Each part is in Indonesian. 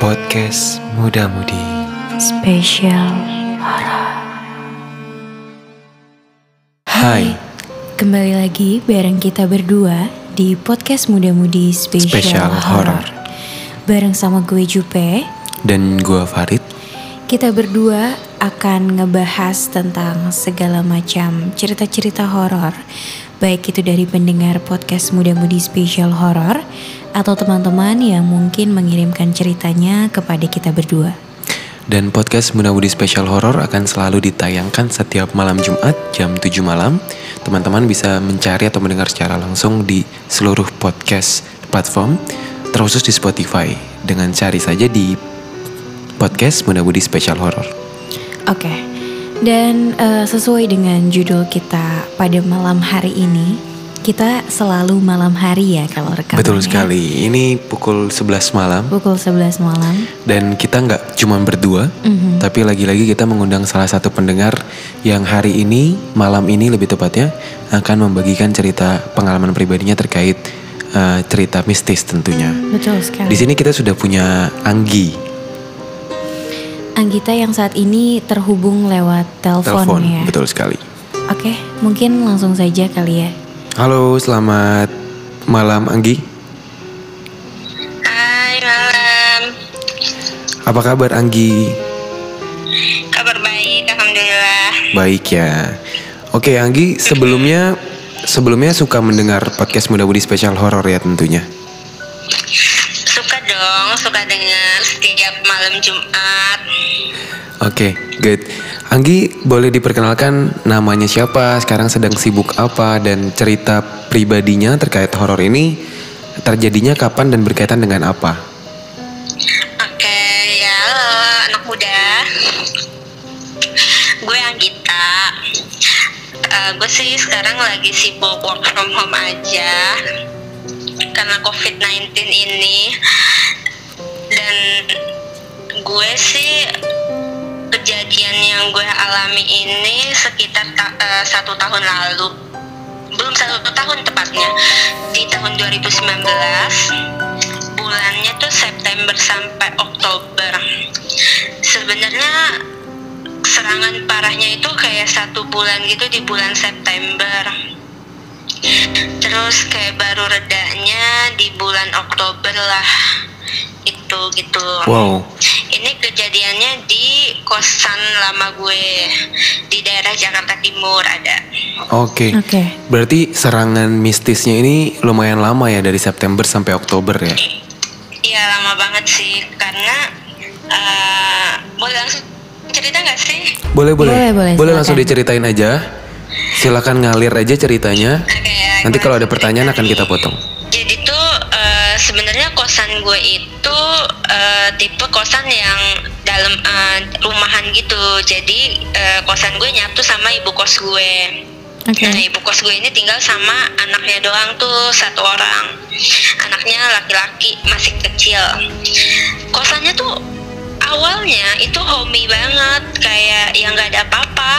Podcast Muda Mudi Spesial Hai, Kembali lagi bareng kita berdua di podcast Muda Mudi Spesial, Spesial Horror. Horror. Bareng sama gue Jupe, dan gua Farid kita berdua akan ngebahas tentang segala macam cerita-cerita horor. Baik itu dari pendengar podcast Muda Mudi Spesial Horror atau teman-teman yang mungkin mengirimkan ceritanya kepada kita berdua. Dan podcast Muda Mudi Special Horror akan selalu ditayangkan setiap malam Jumat jam 7 malam. Teman-teman bisa mencari atau mendengar secara langsung di seluruh podcast platform Terkhusus di Spotify. Dengan cari saja di podcast Muda Mudi Special Horror. Oke, dan eh, sesuai dengan judul kita pada malam hari ini, kita selalu malam hari ya kalau rekamannya. Betul sekali, ini pukul 11 malam Pukul 11 malam. Dan kita nggak cuma berdua, Mhm. tapi lagi-lagi kita mengundang salah satu pendengar yang hari ini, malam ini lebih tepatnya, akan membagikan cerita pengalaman pribadinya terkait eh, cerita mistis tentunya. Betul sekali. Di sini kita sudah punya Anggi, Anggita yang saat ini terhubung lewat telepon, telepon, ya. betul sekali. Oke, mungkin langsung saja kali ya. Halo, selamat malam Anggi. Hai malam, Apa kabar Anggi? kabar baik, alhamdulillah. Baik ya. Oke Anggi, sebelumnya sebelumnya suka mendengar podcast Muda Budi Spesial Horor ya tentunya. Suka dengar setiap malam Jumat. Oke, good. Anggi boleh diperkenalkan namanya siapa, sekarang sedang sibuk apa, dan cerita pribadinya terkait horor ini terjadinya kapan dan berkaitan dengan apa? Oke, ya halo anak muda. Gue Anggita. Eh, gue sih sekarang lagi sibuk work from home aja karena COVID-19 ini. Dan gue sih kejadian yang gue alami ini sekitar ta- eh, satu tahun lalu. Belum satu tahun tepatnya. Di tahun 2019 bulannya tuh September sampai Oktober. Sebenarnya serangan parahnya itu kayak satu bulan gitu di bulan September. Terus kayak baru redanya di bulan Oktober lah itu gitu Wow, ini kejadiannya di kosan lama gue di daerah Jakarta Timur ada. oke. Oke. Berarti serangan mistisnya ini lumayan lama ya dari September sampai Oktober ya? Iya lama banget sih karena eh, boleh langsung cerita nggak sih? Boleh boleh. Boleh, boleh, langsung silakan. diceritain aja. Silakan ngalir aja ceritanya. Oke, ya, Nanti kalau ada langsung pertanyaan akan kita potong. Sebenarnya kosan gue itu eh, tipe kosan yang dalam eh, rumahan gitu. Jadi eh, kosan gue nyatu sama ibu kos gue. Oke. Nah ibu kos gue ini tinggal sama anaknya doang tuh satu orang Anaknya laki-laki masih kecil Kosannya tuh awalnya itu homey banget Kayak yang gak ada apa-apa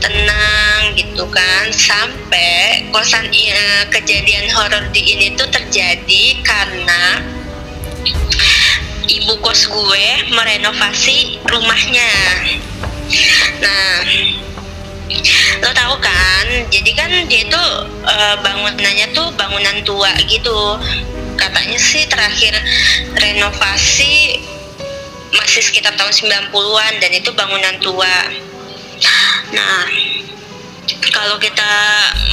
Tenang gitu kan. Sampai kosan eh, kejadian horor di ini tuh terjadi karena Ibu kos gue merenovasi rumahnya. Nah lo tahu kan jadi kan dia tuh eh, bangunannya tuh bangunan tua gitu. Katanya sih terakhir renovasi sekitar tahun 90-an dan itu bangunan tua. Nah kalau kita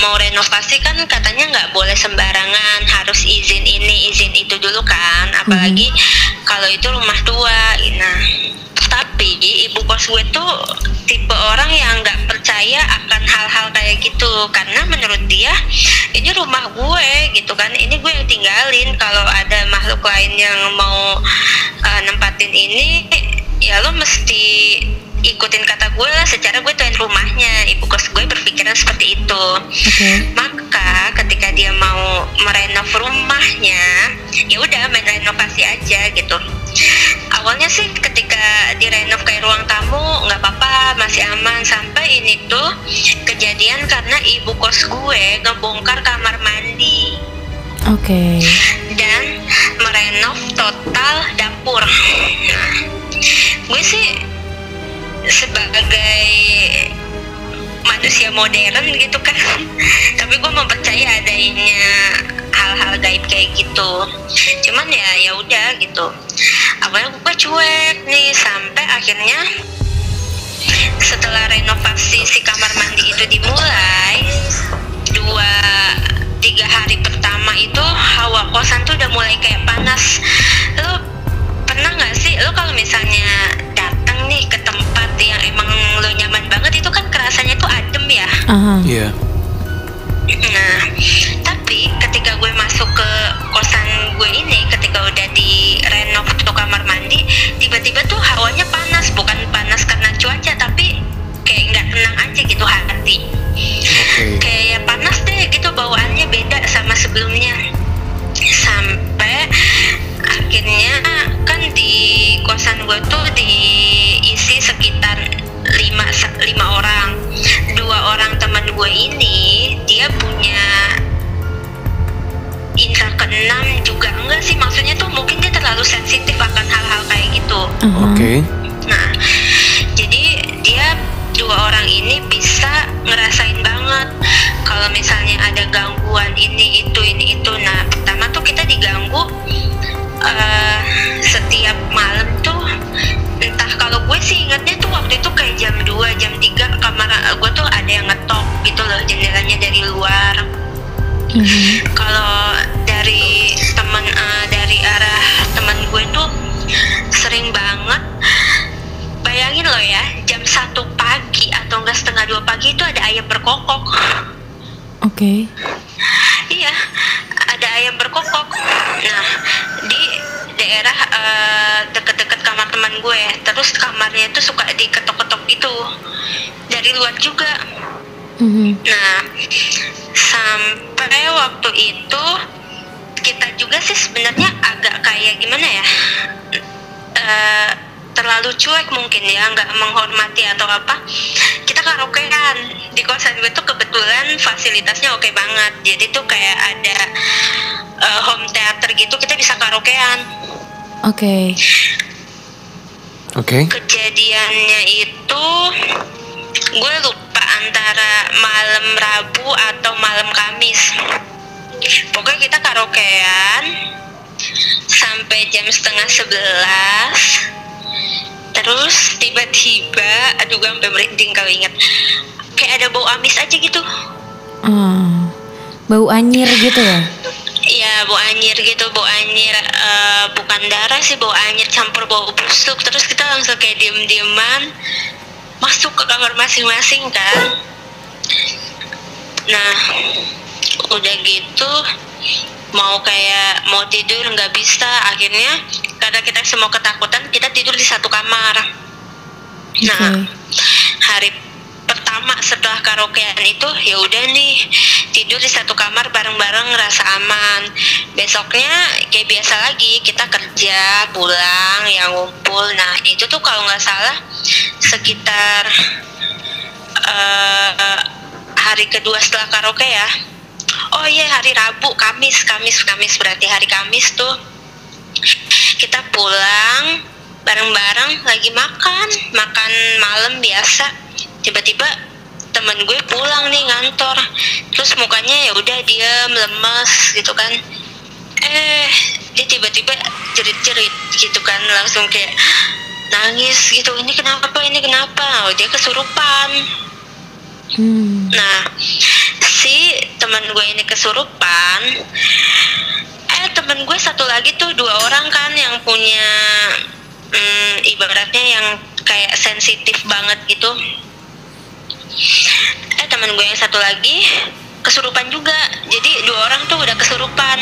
mau renovasi kan katanya nggak boleh sembarangan harus izin ini izin itu dulu kan apalagi kalau itu rumah tua. Nah tapi ibu kos gue tuh tipe orang yang nggak percaya akan hal-hal kayak gitu. Karena menurut dia ini rumah gue gitu kan ini gue yang tinggalin. Kalau ada makhluk lain yang mau uh, nempatin ini ya lo mesti ikutin kata gue lah secara gue tuan rumahnya ibu kos gue berpikiran seperti itu Oke. maka ketika dia mau merenov rumahnya ya udah main renovasi aja gitu awalnya sih ketika direnov kayak ruang tamu nggak apa-apa masih aman sampai ini tuh kejadian karena ibu kos gue ngebongkar kamar mandi Oke. dan merenov total dapur. Nah, gue sih sebagai manusia modern gitu kan, tapi gue mempercaya adanya hal-hal gaib kayak gitu. Cuman ya ya udah gitu. Awalnya gue cuek nih sampai akhirnya setelah renovasi si kamar mandi itu dimulai dua tiga hari pertama itu hawa kosan tuh udah mulai kayak panas lo pernah nggak sih lo kalau misalnya datang nih ke tempat yang emang lo nyaman banget itu kan kerasanya tuh adem ya. Iya. Nah, tapi ketika gue masuk ke kosan gue ini, ketika udah di renov tuh kamar mandi, tiba-tiba tuh hawanya panas, bukan panas karena cuaca, tapi kayak nggak tenang aja gitu hati. Oke. Kayak panas deh gitu bawaannya beda sama sebelumnya. Sampai akhirnya kan di kosan gue tuh diisi sekitar lima lima orang dua orang teman gue ini dia punya indra keenam juga enggak sih maksudnya tuh mungkin dia terlalu sensitif akan hal-hal kayak gitu. Oke. Nah, jadi dia dua orang ini bisa ngerasain banget kalau misalnya ada gangguan ini itu ini Oke. iya ada ayam berkokok nah di daerah eh, deket-deket kamar teman gue terus kamarnya itu suka diketok-ketok gitu dari luar juga Mhm. Nah, sampai waktu itu kita juga sih sebenarnya agak kayak gimana ya? Eh, terlalu cuek mungkin ya, nggak menghormati atau apa. Kita karaokean di kosan gue tuh kebetulan fasilitasnya oke banget. Jadi tuh kayak ada eh, home theater gitu, kita bisa karaokean. Oke. Oke. Kejadiannya itu gue lupa antara malam Rabu atau malam Kamis. Pokoknya kita karaokean sampai jam setengah sebelas. Terus tiba-tiba, aduh gue sampai merinding kalau inget. Kayak ada bau amis aja gitu. Ah. Bau anyir gitu ya? Iya bau anyir gitu, bau anyir eh, bukan darah sih, bau anyir campur bau busuk. Terus kita langsung kayak diem-dieman masuk ke kamar masing-masing kan. Nah, udah gitu mau kayak mau tidur nggak bisa. Akhirnya karena kita semua ketakutan, kita tidur di satu kamar. Nah, hari pertama setelah karaokean itu ya udah nih tidur di satu kamar bareng-bareng ngerasa aman besoknya kayak biasa lagi kita kerja pulang yang ngumpul nah itu tuh kalau nggak salah sekitar eh, hari kedua setelah karaoke ya oh iya hari Rabu Kamis Kamis Kamis. Berarti hari Kamis tuh kita pulang bareng-bareng lagi makan. Makan malam biasa. Tiba-tiba temen gue pulang nih ngantor. Terus mukanya ya udah dia lemes gitu kan. Eh dia tiba-tiba jerit-jerit gitu kan. Langsung kayak nangis gitu. Ini kenapa? Ini kenapa? Oh, dia kesurupan. Hmm. Nah, si teman gue ini kesurupan. Eh, temen gue satu lagi tuh dua orang kan yang punya hmm, ibaratnya yang kayak sensitif banget gitu. Eh, teman gue yang satu lagi kesurupan juga. Jadi dua orang tuh udah kesurupan.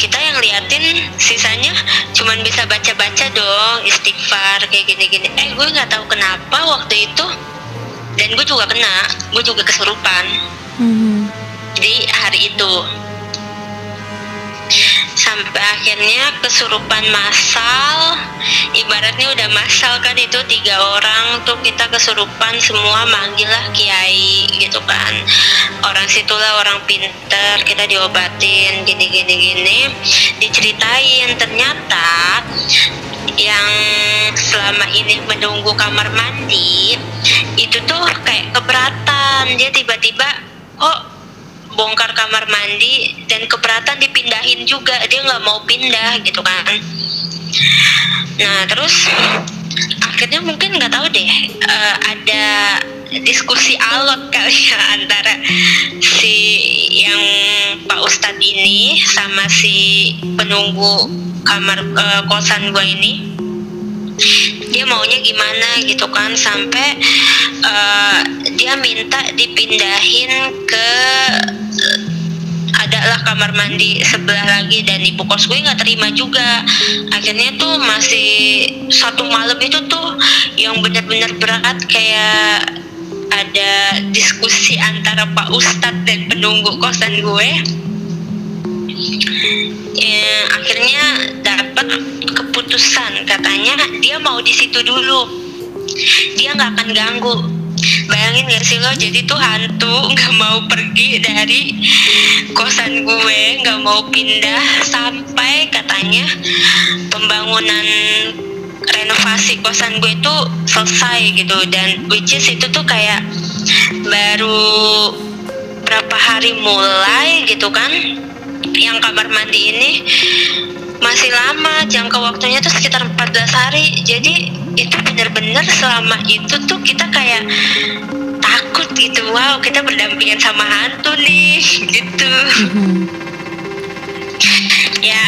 Kita yang liatin sisanya cuman bisa baca-baca dong istighfar kayak gini-gini. Eh, gue nggak tahu kenapa waktu itu dan gue juga kena gue juga kesurupan. Mhm. di hari itu sampai akhirnya kesurupan massal ibaratnya udah massal kan itu tiga orang tuh kita kesurupan semua manggil lah kiai gitu kan. Orang situlah orang pinter kita diobatin gini gini gini. Diceritain ternyata yang selama ini menunggu kamar mandi itu tuh kayak keberatan. Dia tiba-tiba kok bongkar kamar mandi dan keberatan dipindahin juga? Dia nggak mau pindah gitu kan. Nah terus akhirnya mungkin nggak tahu deh uh, ada diskusi alot kali ya antara si yang Pak Ustadz ini sama si penunggu kamar uh, kosan gue ini dia maunya gimana gitu kan sampai uh, dia minta dipindahin ke adalah kamar mandi sebelah lagi dan ibu kos gue nggak terima juga. Akhirnya tuh masih satu malam itu tuh yang benar-benar berat kayak ada diskusi antara Pak Ustadz dan penunggu kosan gue ya, akhirnya dapat keputusan. Katanya dia mau di situ dulu. Dia nggak akan ganggu. Bayangin gak sih lo? Jadi tuh hantu nggak mau pergi dari kosan gue nggak mau pindah sampai katanya pembangunan renovasi kosan gue itu selesai gitu. Dan which is itu tuh kayak baru berapa hari mulai gitu kan yang kamar mandi ini masih lama jangka waktunya tuh sekitar 14 hari. Jadi itu benar-benar selama itu tuh kita kayak takut gitu wow kita berdampingan sama hantu nih gitu. Ya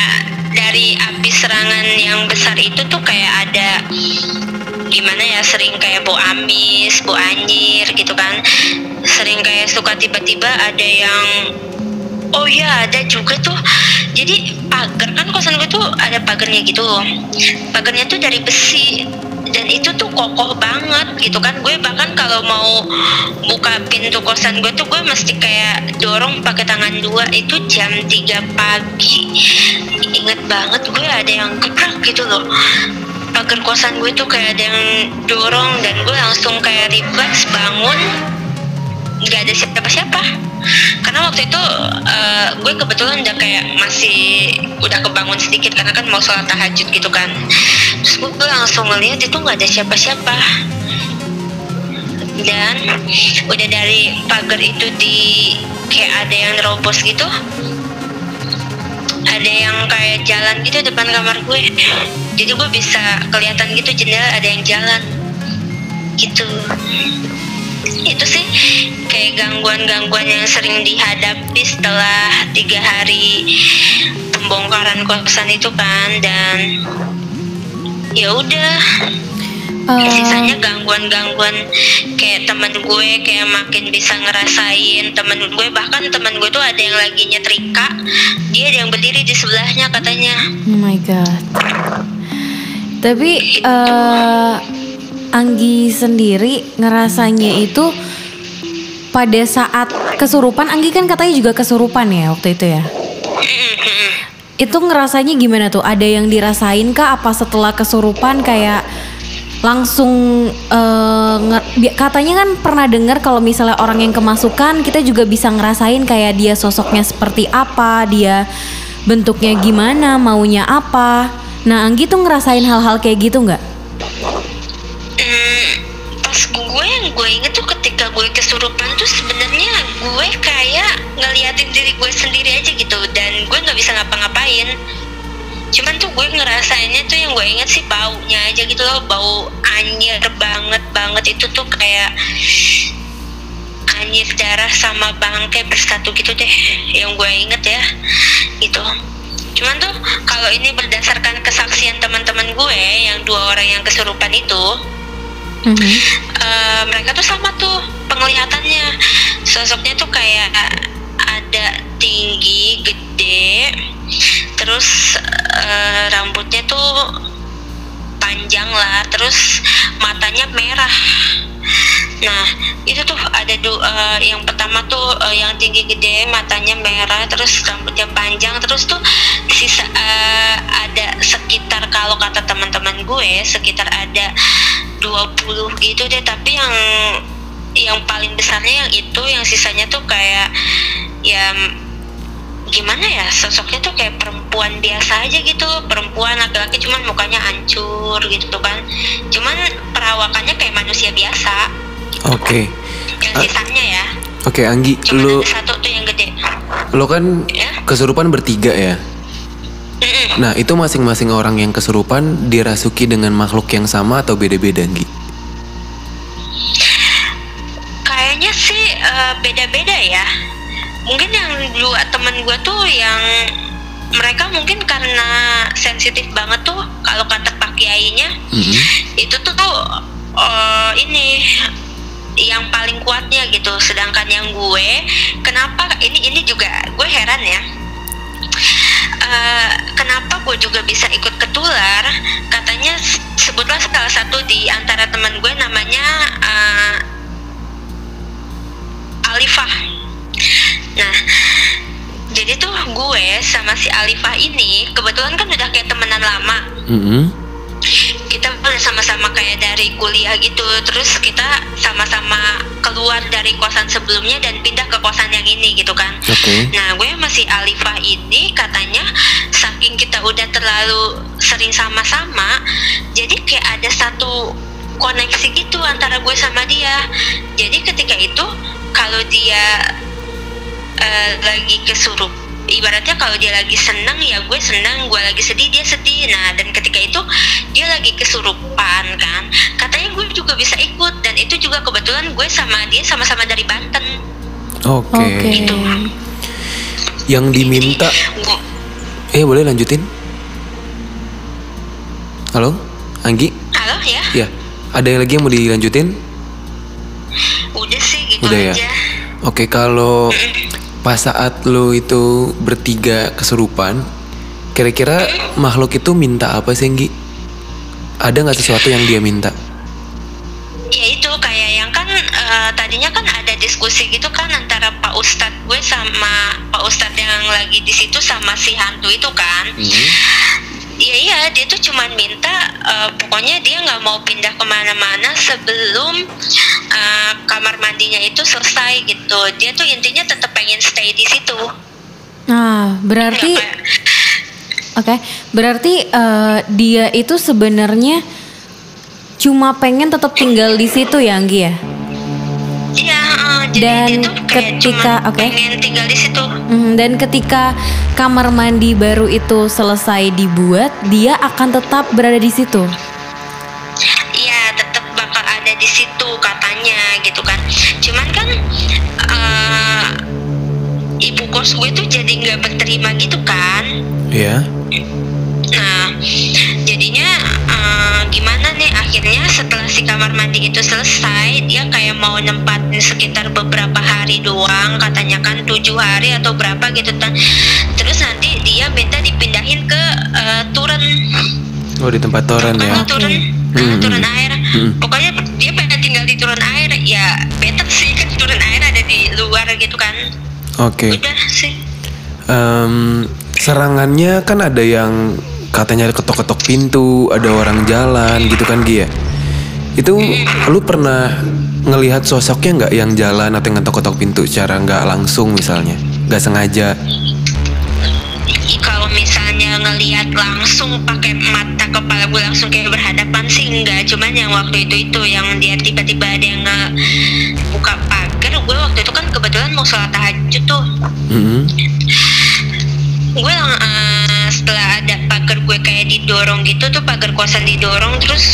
dari api serangan yang besar itu tuh kayak ada gimana ya sering kayak bau amis, bau anjir gitu kan. Sering kayak suka tiba-tiba ada yang oh iya ada juga tuh. Jadi pagar kan kosan gue tuh ada pagarnya gitu. Pagarnya tuh dari besi. Dan itu tuh kokoh banget gitu kan. Gue bahkan kalau mau buka pintu kosan gue tuh gue mesti kayak dorong pakai tangan dua. Itu jam 3 pagi. Inget banget gue ada yang gebrak gitu loh. Pagar kosan gue tuh kayak ada yang dorong. Dan gue langsung kayak refleks bangun nggak ada siapa-siapa karena waktu itu uh, gue kebetulan udah kayak masih udah kebangun sedikit karena kan mau sholat tahajud gitu kan. Terus gue, langsung ngeliat itu nggak ada siapa-siapa. Dan udah dari pagar itu di kayak ada yang nerobos gitu ada yang kayak jalan gitu depan kamar gue. Jadi gue bisa kelihatan gitu jendela ada yang jalan. Gitu. Itu sih gangguan-gangguan yang sering dihadapi setelah tiga hari pembongkaran kosan itu kan dan ya udah. Uh, sisanya gangguan-gangguan kayak temen gue kayak makin bisa ngerasain temen gue. Bahkan temen gue tuh ada yang lagi nyetrika dia ada yang berdiri di sebelahnya katanya. Oh my god. Tapi uh, Anggi sendiri ngerasanya itu pada saat kesurupan Anggi kan katanya juga kesurupan ya waktu itu ya? Itu ngerasanya gimana tuh? Ada yang dirasain kah? Apa setelah kesurupan kayak langsung uh, katanya kan pernah dengar kalau misalnya orang yang kemasukan kita juga bisa ngerasain kayak dia sosoknya seperti apa dia bentuknya gimana maunya apa. Nah Anggi tuh ngerasain hal-hal kayak gitu nggak? Gue yang gue inget tuh gue kesurupan tuh sebenarnya gue kayak ngeliatin diri gue sendiri aja gitu. Dan gue nggak bisa ngapa-ngapain. Cuman tuh gue ngerasainnya tuh yang gue inget sih baunya aja gitu loh. Bau anjir banget banget itu tuh kayak anjir darah sama bangkai bersatu gitu deh yang gue inget ya gitu. Cuman tuh kalau ini berdasarkan kesaksian teman-teman gue yang dua orang yang kesurupan itu mm-hmm. Uh, mereka tuh sama tuh penglihatannya. Sosoknya tuh kayak ada tinggi gede terus uh, rambutnya tuh panjang lah terus matanya merah. Nah itu tuh ada du, uh, yang pertama tuh uh, yang tinggi gede matanya merah terus rambutnya panjang terus tuh sisa teman-teman gue sekitar ada 20 gitu deh tapi yang yang paling besarnya yang itu yang sisanya tuh kayak ya gimana ya sosoknya tuh kayak perempuan biasa aja gitu perempuan laki-laki cuman mukanya hancur gitu kan cuman perawakannya kayak manusia biasa Oke. yang Ah. sisanya ya Oke, Anggi, cuman lu satu tuh yang gede lo kan Ya. kesurupan bertiga ya. Nah, itu masing-masing orang yang kesurupan dirasuki dengan makhluk yang sama atau beda-beda, Anggi? Kayaknya sih eh, beda-beda ya. Mungkin yang dua temen gue tuh yang mereka mungkin karena sensitif banget tuh kalau kata pak kiainya Mhm. itu tuh eh, ini yang paling kuatnya gitu. Sedangkan yang gue kenapa ini ini juga gue heran ya. Eh, kenapa gue juga bisa ikut ketular? Katanya sebutlah salah satu di antara teman gue namanya eh, Alifah. Nah, jadi tuh gue sama si Alifah ini kebetulan kan udah kayak temenan lama. Mhm. Kita udah sama-sama kayak dari kuliah gitu. Terus kita sama-sama keluar dari kosan sebelumnya dan pindah ke kosan yang ini gitu kan. Oke. Nah, gue masih Alifah ini katanya saking kita udah terlalu sering sama-sama, jadi kayak ada satu koneksi gitu antara gue sama dia. Jadi ketika itu kalau dia eh, lagi kesurup ibaratnya kalau dia lagi senang ya gue senang gue lagi sedih dia sedih nah dan ketika itu dia lagi kesurupan kan katanya gue juga bisa ikut dan itu juga kebetulan gue sama dia sama-sama dari Banten Oke. Oke. Gitu. Yang diminta Gu- Eh, boleh lanjutin? Halo? Anggi? halo ya Ya. Ada yang lagi yang mau dilanjutin? udah sih gitu Udah ya? aja Oke, kalau pas saat lo itu bertiga kesurupan, kira-kira makhluk itu minta apa sih, Nggi? Ada nggak sesuatu yang dia minta? ya itu kayak yang kan eh, tadinya kan ada diskusi gitu kan antara Pak Ustadz gue sama Pak Ustadz yang lagi di situ sama si hantu itu kan Iya iya dia tuh cuman minta eh, pokoknya dia nggak mau pindah ke mana-mana sebelum eh, kamar mandinya itu selesai gitu dia tuh intinya tetap pengen stay di situ Nah, berarti kayak- oke, berarti eh, dia itu sebenarnya cuma pengen tetap tinggal di situ ya, Anggi ya? iya jadi Dan dia tuh kayak ketika- oke. pengen tinggal di situ Mhm, Dan ketika kamar mandi baru itu selesai dibuat, dia akan tetap berada di situ. Ibu kos gue tuh jadi nggak berterima gitu kan. Ya. Nah, jadinya eh, gimana nih? Akhirnya setelah si kamar mandi itu selesai, dia kayak mau nempatin sekitar beberapa hari doang, katanya kan tujuh hari atau berapa gitu kan. Terus nanti dia minta dipindahin ke eh, Turen. Oh, di tempat toren ya. Turun, Hmm, eh, turun air. Hmm. Pokoknya dia pengen tinggal di turun air. Ya better sih kan turun air ada di luar gitu kan. Oke. Udah sih. Em, serangannya kan ada yang katanya ketok-ketok pintu, ada orang jalan gitu kan Gia. Itu lu pernah ngelihat sosoknya nggak yang jalan atau yang ketok-ketok pintu secara nggak langsung misalnya, nggak sengaja? Kalau misalnya ngelihat langsung pakai mata kepala gue langsung kayak berhadapan sih enggak. Cuman yang waktu itu itu yang dia tiba-tiba ada yang nge buka pagar. Gue waktu itu kan kebetulan mau sholat tahajud tuh. Mhm. gue lang- eh, setelah ada pagar gue kayak didorong gitu tuh pagar kosan didorong terus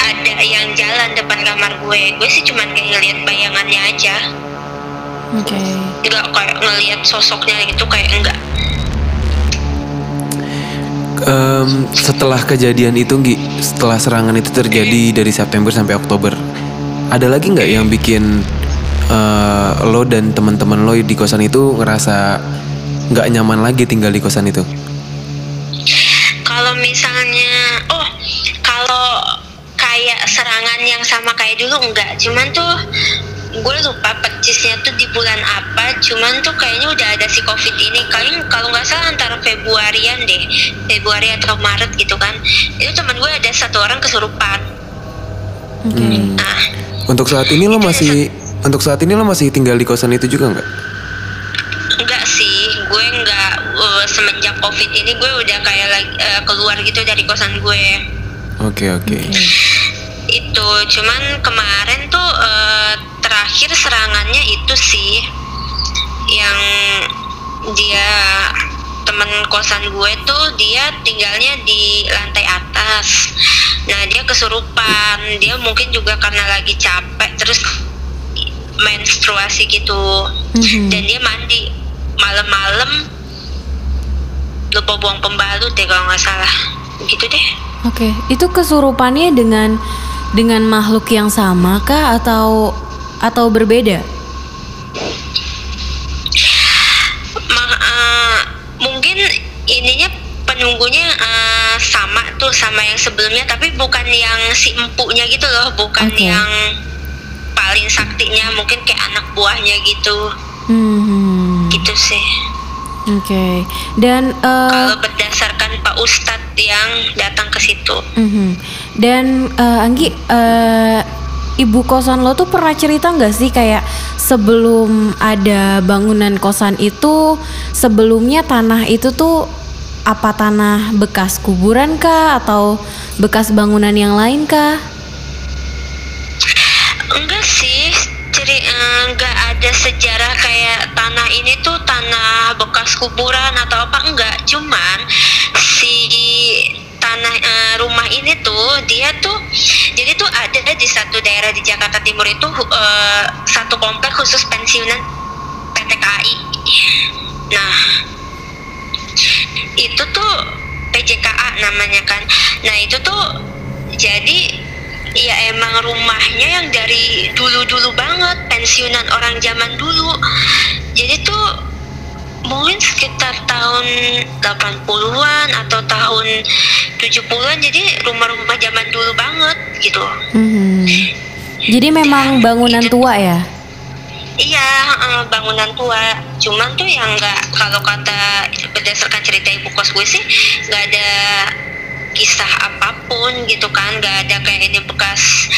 ada yang jalan depan kamar gue gue sih cuman kayak ngeliat bayangannya aja Oke. nggak kayak ngeliat sosoknya gitu kayak enggak Em, setelah kejadian itu Gi, setelah serangan itu terjadi dari September sampai Oktober, ada lagi nggak yang bikin eh, lo dan teman-teman lo di kosan itu ngerasa nggak nyaman lagi tinggal di kosan itu? kalau misalnya oh kalau kayak serangan yang sama kayak dulu enggak cuman tuh gue lupa percisnya tuh di bulan apa. Cuman tuh kayaknya udah ada si covid ini. Kalian kalau nggak salah antara Februarian deh. Februari atau Maret gitu kan. Itu teman gue ada satu orang kesurupan. Oke. Hmm. nah. Untuk saat ini lo masih untuk saat ini lo masih tinggal di kosan itu juga nggak? enggak sih gue nggak eh, semenjak covid ini gue udah kayak lagi eh, keluar gitu dari kosan gue Oke oke. itu cuman kemarin tuh eh, terakhir serangannya itu sih yang dia temen kosan gue tuh dia tinggalnya di lantai atas nah dia kesurupan dia mungkin juga karena lagi capek terus menstruasi gitu Mhm. dan dia mandi malam-malam lupa buang pembalut deh kalau nggak salah gitu deh Oke, itu kesurupannya dengan dengan makhluk yang sama kah atau atau berbeda? Ma- eh, mungkin ininya penunggunya eh, sama tuh sama yang sebelumnya tapi bukan yang si empuknya gitu loh bukan Oke. yang paling saktinya mungkin kayak anak buahnya gitu Hmm. gitu sih Oke. Dan eh, kalau berdasarkan Pak Ustadz yang datang ke situ mhm. dan eh, Anggi eh, ibu kosan lo tuh pernah cerita nggak sih kayak sebelum ada bangunan kosan itu sebelumnya tanah itu tuh apa tanah bekas kuburan kah atau bekas bangunan yang lain kah? Sejarah kayak tanah ini tuh tanah bekas kuburan atau apa enggak. Cuman si tanah eh, rumah ini tuh dia tuh jadi tuh ada di satu daerah di Jakarta Timur itu eh, satu komplek khusus pensiunan PT KAI nah itu tuh PJKA namanya kan. Nah itu tuh jadi ya emang rumahnya yang dari dulu-dulu banget pensiunan orang zaman dulu jadi tuh mungkin sekitar tahun 80-an atau tahun 70-an jadi rumah-rumah zaman dulu banget gitu Mhm. Jadi memang bangunan tua ya? Iya, bangunan tua. Cuman tuh yang nggak kalau kata berdasarkan cerita ibu kos gue sih nggak ada kisah apa pun gitu kan, nggak ada kayak ini bekas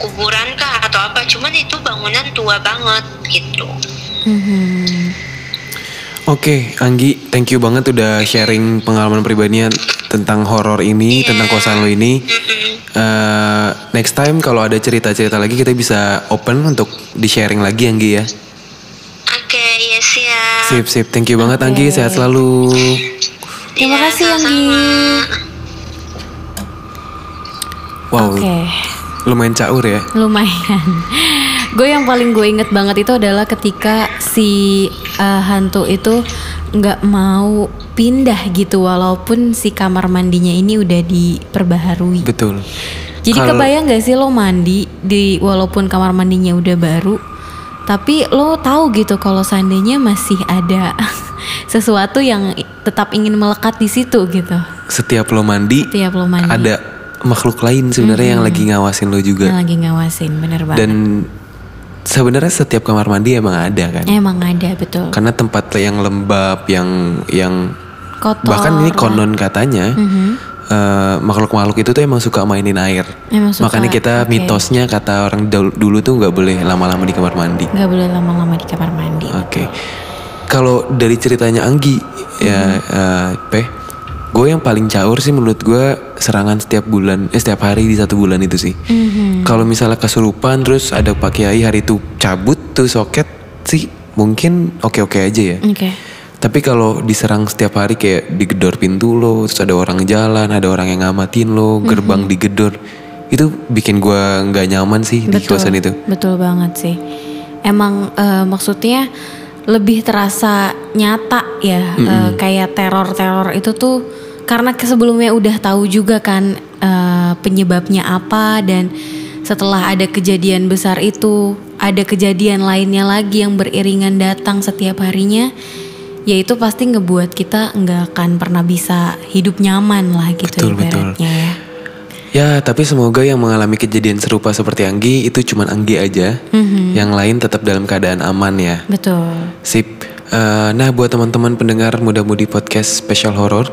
kuburan kah atau apa. Cuman itu bangunan tua banget gitu. Mhm. Oke, Anggi, thank you banget udah sharing pengalaman pribadinya tentang horor ini, tentang kosan lo ini. Eh, next time kalau ada cerita-cerita lagi kita bisa open untuk di sharing lagi Anggi ya. Oke, iya siap. Sip sip, thank you banget Anggi, sehat selalu. Terima Iya, kasih Anggi. Wow, Oke. lumayan caur ya. Lumayan. gue yang paling gue inget banget itu adalah ketika si uh, hantu itu nggak mau pindah gitu walaupun si kamar mandinya ini udah diperbaharui. Betul. Jadi Kalau- kebayang gak sih lo mandi di walaupun kamar mandinya udah baru, tapi lo tahu gitu kalau seandainya masih ada sesuatu yang tetap ingin melekat di situ gitu. Setiap lo mandi, Tiap lo mandi. ada makhluk lain sebenarnya yang lagi ngawasin lo Yang juga. lagi ngawasin, bener banget. Dan sebenarnya setiap kamar mandi emang ada kan. Emang ada betul. Karena tempat yang lembab, yang yang Kotor. bahkan ini konon katanya eh, makhluk-makhluk itu tuh emang suka mainin air. Emang suka, Makanya kita oke. mitosnya kata orang dul- dulu tuh nggak boleh lama-lama di kamar mandi. nggak boleh lama-lama di kamar mandi. Oke. Kalau dari ceritanya Anggi ya eh, Peh, gue yang paling caur sih menurut gue serangan setiap bulan, eh setiap hari di satu bulan itu sih. Mhm. Kalau misalnya kesurupan terus ada Pak Kiai hari itu cabut tuh soket sih mungkin oke-oke aja ya. Oke. Tapi kalau diserang setiap hari kayak digedor pintu lo, terus ada orang jalan, ada orang yang ngamatin lo, gerbang digedor, itu bikin gua nggak nyaman sih di kosan itu. Betul banget sih. Emang eh, maksudnya lebih terasa nyata ya eh, kayak teror-teror itu tuh karena sebelumnya udah tahu juga kan eh, penyebabnya apa dan setelah ada kejadian besar itu ada kejadian lainnya lagi yang beriringan datang setiap harinya ya itu pasti ngebuat kita nggak akan pernah bisa hidup nyaman lah gitu Betul, betul. ibaratnya ya. Ya, tapi semoga yang mengalami kejadian serupa seperti Anggi itu cuman Anggi aja. Yang lain tetap dalam keadaan aman ya. Betul. Sip. Eh, nah, buat teman-teman pendengar muda-mudi podcast spesial horor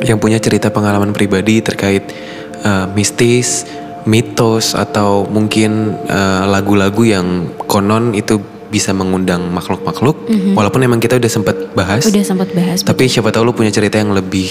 yang punya cerita pengalaman pribadi terkait eh, mistis, mitos atau mungkin eh, lagu-lagu yang konon itu bisa mengundang makhluk-makhluk. Walaupun emang kita udah sempat bahas. Udah sempat bahas. Tapi siapa tahu lu punya cerita yang lebih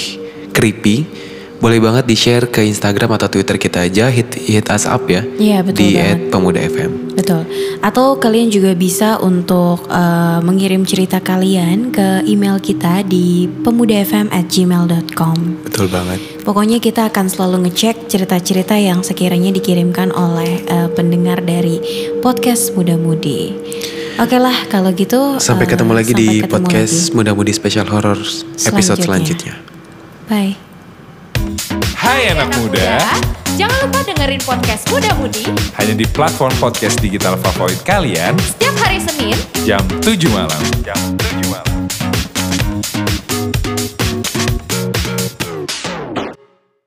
creepy. Boleh banget di-share ke Instagram atau Twitter kita aja. Hit, hit us up ya. Iya, betul Di banget. @pemuda_fm. Betul. Atau kalian juga bisa untuk eh, mengirim cerita kalian ke email kita di pemudafm@gmail.com. Betul banget. Pokoknya kita akan selalu ngecek cerita-cerita yang sekiranya dikirimkan oleh eh, pendengar dari podcast Muda Mudi. Oke lah kalau gitu. Sampai eh, ketemu lagi sampai di ketemu podcast lagi. Muda-mudi Special Horror episode Selanjutnya. selanjutnya. Bye. Hai anak muda, Jangan lupa dengerin podcast Muda Mudi hanya di platform podcast digital favorit kalian setiap hari Senin jam 7 malam. Jam 7 malam.